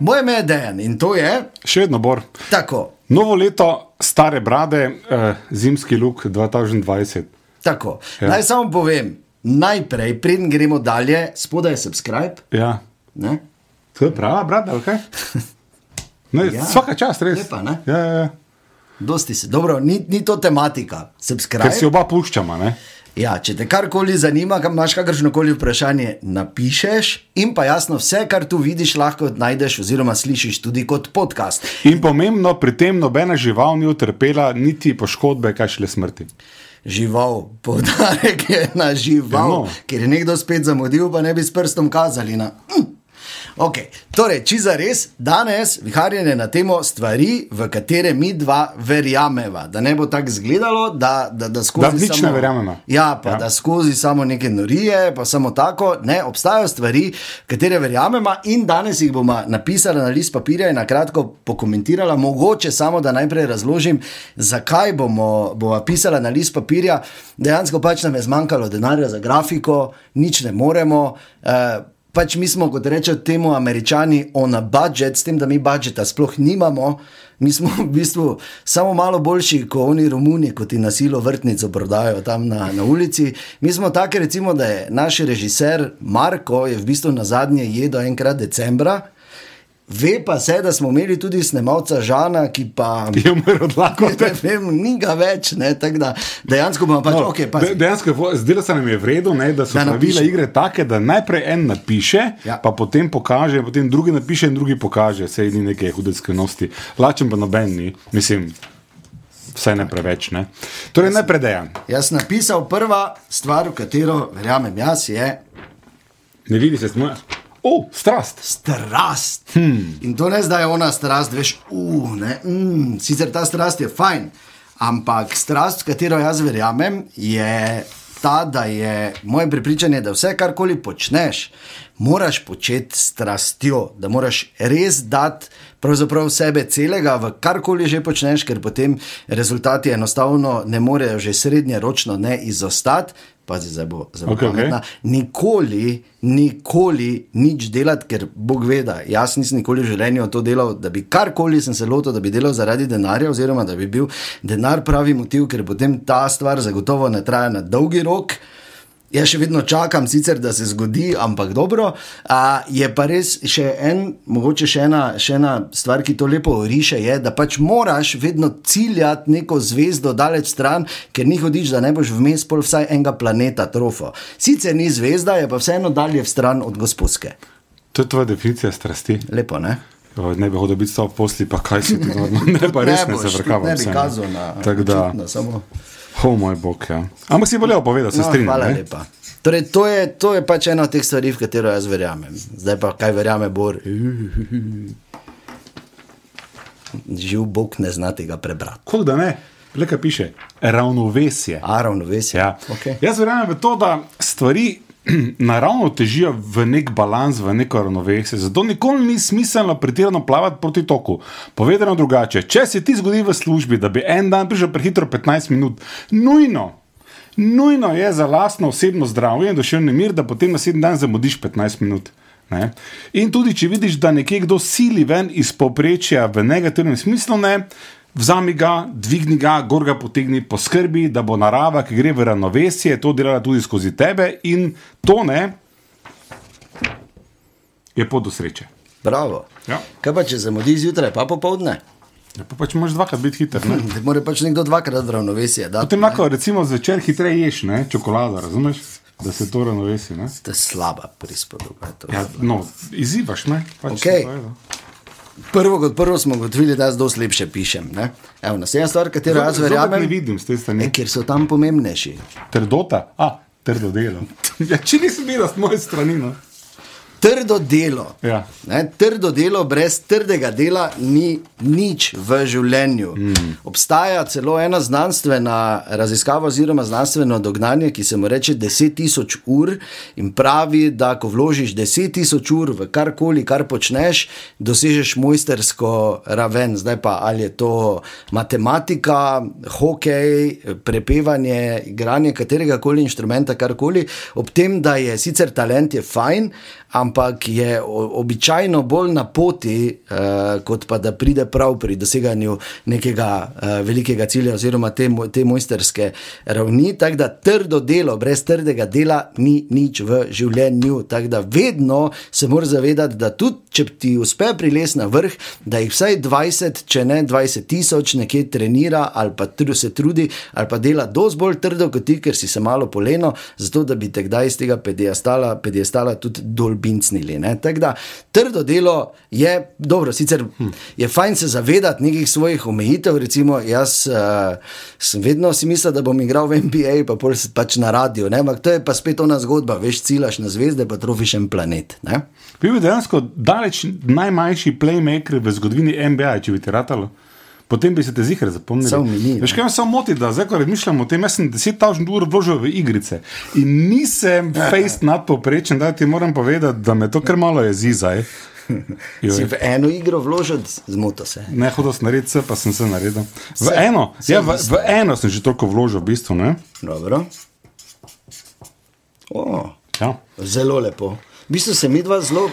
Moje ime je Dejan in to je Še vedno bor. tako. Novo leto, stare brade, eh, zimski luk 2020. tako. Ja. Naj samo povem, najprej, preden gremo dalje, spodaj je subscribe. Ja. Ne? To je prava brada, kaj? Ne, Ja. Vsaka čast, res. Lepa, ne? ja, ja, ja. Dosti se. Dobro, ni, ni to tematika. Subscribe. Ker si oba puščama. Ne? Ja, če te karkoli zanima, kam imaš kakršno koli vprašanje, napišeš in pa jasno, vse, kar tu vidiš, lahko najdeš oziroma slišiš tudi kot podcast. In pomembno, pri tem nobena žival ni utrpela niti poškodbe, kaj šele smrti. Žival, poudarek je na žival, no. ker je nekdo spet zamudil, pa ne bi s prstom kazali na. Mm. Okay. Torej, če za res, danes viharjenje na temo stvari, v katere mi dva verjameva. Da ne bo tako izgledalo, da, da, da skozi. Da v nič ne verjamemo. Ja, pa ja. Da skozi samo neke norije, pa samo tako. Ne, obstajajo stvari, v katere verjamemo, in danes jih bomo napisali na list papirja in na kratko pokomentirala. Mogoče samo da najprej razložim, zakaj bomo, bomo pisali na list papirja. Dejansko pač nam je zmanjkalo denarja za grafiko, nič ne moremo. Uh, Pač mi smo, kot rečejo temu američani, on a budget, s tem, da mi budžeta sploh nimamo. Mi smo v bistvu samo malo boljši kot oni Romuni, kot ti na silo vrtnico prodajo tam na, na ulici. Mi smo taki, recimo, da je naš režiser Marko je v bistvu na zadnje jedel enkrat decembra. Ve pa se, da smo imeli tudi snemalca Žana, ki pa Je umrl od ne lakote. vem, ni ga več. Ne, da dejansko bomo pač, no, de, pazi. dejansko, je- zdelo se nam je vredno, ne, da so Da pravila napiše. igre take, da najprej en napiše, Ja. pa potem pokaže, potem drugi napiše in drugi pokaže. Sej ni neke hude skrivnosti. Lačen pa noben ni, mislim, vsaj ne preveč. Ne. Torej, najprej dejan. Jaz sem napisal prva stvar, v katero verjamem jaz, je Ne vidi se, smo. O, strast. strast. Hmm. In to ne zdaj je ona strast, veš, uh, ne, mm, sicer ta strast je fajn, ampak strast, v katero jaz verjamem, je ta, da je moje prepričanje, da vse karkoli počneš, moraš početi s strastjo, da moraš res dati pravzaprav sebe celega v karkoli že počneš, ker potem rezultati enostavno ne morejo že srednjeročno ne izostati. Pazi, zdaj bo zelo okej. pametna. Nikoli, nikoli nič delati, ker Bog ve, da jaz nisem nikoli v življenju to delal, da bi karkoli sem se lotil, da bi delal zaradi denarja, oziroma da bi bil denar pravi motiv, ker potem ta stvar zagotovo ne traja na dolgi rok. Jaz še vedno čakam, sicer, da se zgodi, ampak dobro. A, je pa res še en, mogoče še ena, še ena stvar, ki to lepo oriše, je, da pač moraš vedno ciljati neko zvezdo daleč stran, ker ni hodiš, da ne boš vmes pol vsaj enega planeta trofo. Sicer ni zvezda, je pa vseeno dalje v stran od gospodske. To je tvoja definicija strasti. Lepo, ne? Ne bi hodil biti s tabo posli, pa kaj si ti normalno. Ne, pa res ne, boš, se tudi vrkavam. Ne bi kazal na Tako da, očitno, samo. o moj bog, ja. Ampak si bolje povedal, se No, strinjam. hvala ne? lepa. Torej, to, je, to je pač ena od teh stvari, v katero jaz verjamem. Zdaj pa kaj verjame Bor. Živ Bog ne zna tega prebrati. Kako da ne? Le kaj piše? Ravnovesje. A ravnovesje. Ja. Okay. Jaz verjamem v to, da stvari naravno težijo v nek balans, v neko ravnovesje. Zato nikoli ni smiselno pretirano plavati proti toku. Povedano drugače, če se ti zgodi v službi, da bi en dan prišel prehitro 15 minut, nujno. Nujno je za lastno osebno zdravje in duševni mir, da potem naslednji dan zamudiš 15 minut. Ne? In tudi, če vidiš, da nekje kdo sili ven iz povprečja v negativnem smislu, ne, vzami ga, dvigni ga, gor ga potegni, poskrbi, da bo narava, ki gre v ravnovesje, to delala tudi skozi tebe in to ne je pot do sreče. Bravo. Ja. Kaj pa če zamudi zjutraj, pa popovdne? Ja, pa pač moraš dvakrat biti hiter. Ne? Da mora pač nekdo dvakrat ravnovesje. dati, Potem ne. lahko recimo zvečer hitreje ješ, ne? čokolado, razumeš? Da se to ravnovesi. Ne? To je slaba prispodoba. Ja, no, izzivaš me. Pač Okej. Prvo kot prvo smo ugotovili, da jaz dosti lepše pišem. ne. Evo, Naslednja stvar, katero jaz verjamem, vidim je, ker so tam pomembnejši. Trdota, a, trdo delo. ja, če nisem videl z moje strani. No. Trdo delo. Ja. Ne, trdo delo, brez trdega dela ni nič v življenju. Mm. Obstaja celo ena znanstvena raziskava, oziroma znanstveno dognanje, ki se mu reče 10.000 ur in pravi, da ko vložiš 10.000 ur v karkoli, kar počneš, dosežeš mojstersko raven. Zdaj pa ali je to matematika, hokej, prepevanje, igranje katerega koli inštrumenta, karkoli, ob tem, da je sicer talent je fajn ampak je običajno bolj na poti, uh, kot pa da pride prav pri doseganju nekega uh, velikega cilja, oziroma te, te mojsterske ravni. Tako da trdo delo, brez trdega dela, ni nič v življenju. Tako da vedno se moraš zavedati, da tudi če ti uspe prilez na vrh, da jih vsaj 20, če ne 20 tisoč, nekje trenira ali pa se trudi, ali pa dela dosti bolj trdo kot ti, ker si se malo poleno, zato da bi te kdaj iz tega pedijastala tudi dol bincnili. Tako da trdo delo je dobro, sicer je fajn se zavedati nekih svojih omejitev. Recimo, jaz uh, sem vedno si mislil, da bom igral v NBA, pa pač na radio. Ampak to je pa spet ona zgodba, veš, cilaš na zvezde, pa trofiš en planet. Ne? Bil je dejansko daleč najmanjši playmaker v zgodovini NBA, če bi ti ratalo. Potem bi se te zihre zapomnili. Veš, kaj me samo moti, da zdaj, ko razmišljam o tem, jaz sem 10.000 ur vložil v igrice in nisem face nadpoprečen, da ti moram povedati, da me to kar malo jezi zdaj. Si v eno igro vložil, zmoto se. Ne, hodil sem narediti, pa sem se naredil. V eno, ja, v, v eno sem že toliko vložil, v bistvu. Ne? Dobro. O, ja. Zelo lepo. V bistvu se mi dva zelo.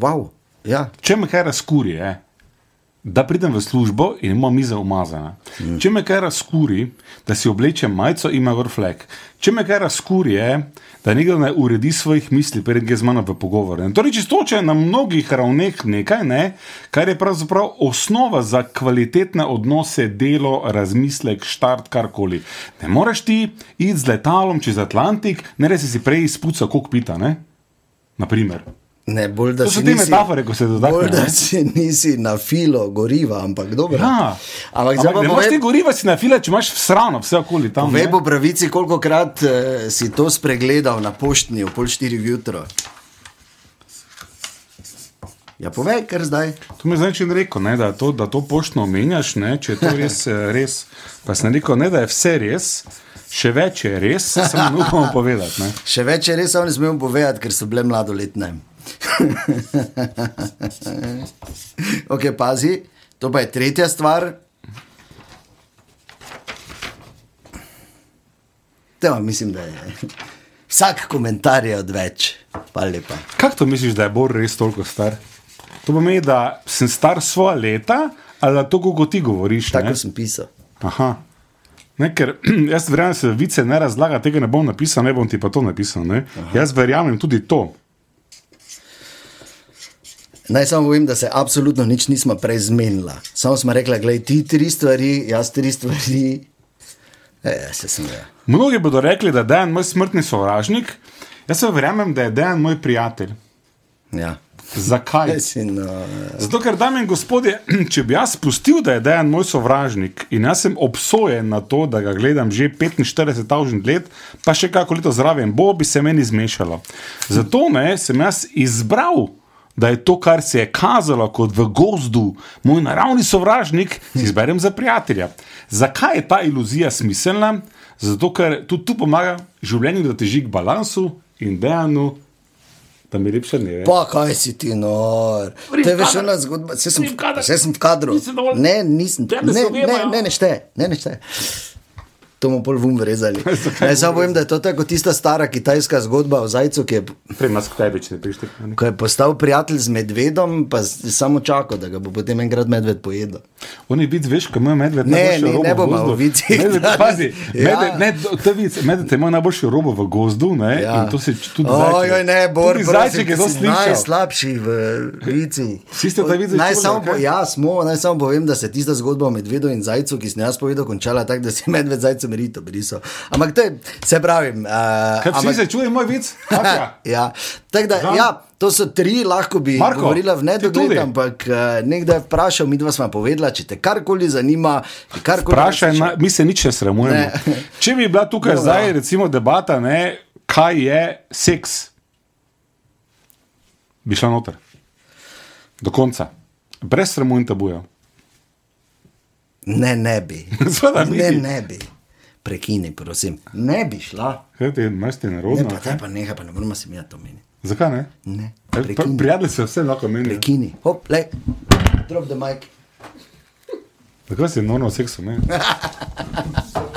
Wow. Ja. Če me kaj razkuri, je da pridem v službo in imam mizo umazana. Mm. Če me kaj razkuri, da si oblečem majico in ima vrflek. Če me kaj razkuri, je, da nekdo ne uredi svojih misli, preden gre z mano v pogovor. In torej, čisto če je na mnogih ravneh nekaj, ne, kar je pravzaprav osnova za kvalitetne odnose, delo, razmislek, štart, karkoli. Ne moreš ti iti z letalom čez Atlantik, ne resi si prej izpuca kokpita, ne? Naprimer. Ne, bolj, da to so te nisi, metafore, ko se dotakneš. Bolj, da si nisi na filo goriva, ampak dobro. Ja. Ampak, ampak ne moreš ti goriva, si na filo, če imaš srano, vse okoli tam. Ve po pravici, koliko krat uh, si to spregledal na poštni, v pol štiri jutro. Ja, povej, ker zdaj. To mi je zdaj rekel, ne, da, to, da to poštno omenjaš, ne, če je to res, eh, res. Pa sem rekel, ne, da je vse res. Še več je res, samo ne upamo povedati. Ne. Še več je res, samo ne smemo povedati, ker so bile mladoletne. ok, pazi, to pa je tretja stvar. Tema, mislim, da je vsak komentar je odveč. Kaj to misliš, da je Bor res toliko star? To pomeni, da sem star svoje leta, ali da to, kot ti govoriš. Tako ne? sem pisal. Aha. Ne, ker jaz verjamem, da se vice ne razlaga, tega ne bom napisal, ne bom ti pa to napisal. Jaz verjamem tudi to. Naj samo povem, da se absolutno nič nismo prej zmenila. Samo smo rekli, da ti tri stvari, jaz tri stvari. E, Mnogi bodo rekli, da je Dejan moj smrtni sovražnik, jaz pa verjamem, da je Dejan moj prijatelj. Ja. Zakaj? No, ja. Zato, ker, dame in gospodje, če bi jaz spustil, da je Dejan moj sovražnik in jaz sem obsojen na to, da ga gledam že 45.000 let, pa še kako leto zraven, bo bi se meni zmešalo. Zato ne, sem jaz izbral da je to, kar se je kazalo kot v gozdu, moj naravni sovražnik, si izberem za prijatelja. Zakaj je ta iluzija smiselna? Zato, ker tudi tu pomaga življenju, da teži k balansu in dejanu. Da mi lepše ne. Pa kaj si ti, no, te veš, ena zgodba, vse sem, sem v kadru. Ne, nisem. Ne, ne, ne, ne, šte, ne, ne, šte to bomo pol vum rezali. Naj samo povem, da je to tako tista stara kitajska zgodba o zajcu, ki je, ko je postal prijatelj z medvedom, pa samo čakal, da ga bo potem enkrat medved pojedel. Oni vidi, veš, ko ima medved ne, ne, ne bomo v vici. Medved ima najboljši robo v gozdu, ne? Ja. In to se tudi zdi. Ojoj, ne, bor, zajček je slišal. Najslabši v vici. Vsi ste ta vici. Naj samo, po, ja, smo, naj samo povem, da se tista zgodba o medvedu in zajcu, ki sem jaz povedal, končala tako, da si medved zajcem merito brisal. Ampak to je, se pravi. Uh, Kaj ampak, se čuje, moj vic? ja, da, ja, to so tri, lahko bi Marko, govorila v nedogled, ampak uh, nekdo je vprašal, mi dva smo povedala, če te karkoli zanima. Karkoli Vprašaj, na, mi se nič ne sramujemo. Ne. Če bi bila tukaj no, zdaj, recimo, debata, ne, kaj je seks. bi šla noter. Do konca. Brez sramu in tabujev. Ne, ne bi. Seveda ne, ne bi. Prekini, prosim. Ne bi šla. Kaj ti imaš ti Ne, nerodno? pa te pa nekaj, pa ne moramo se mi to meniti. Zakaj ne? Ne, E, pr- prekini. Prijatelji se vse lahko menijo. Prekini. Hop, le. Drop the mic. Zakaj si norno v seksu? Ne? Mike.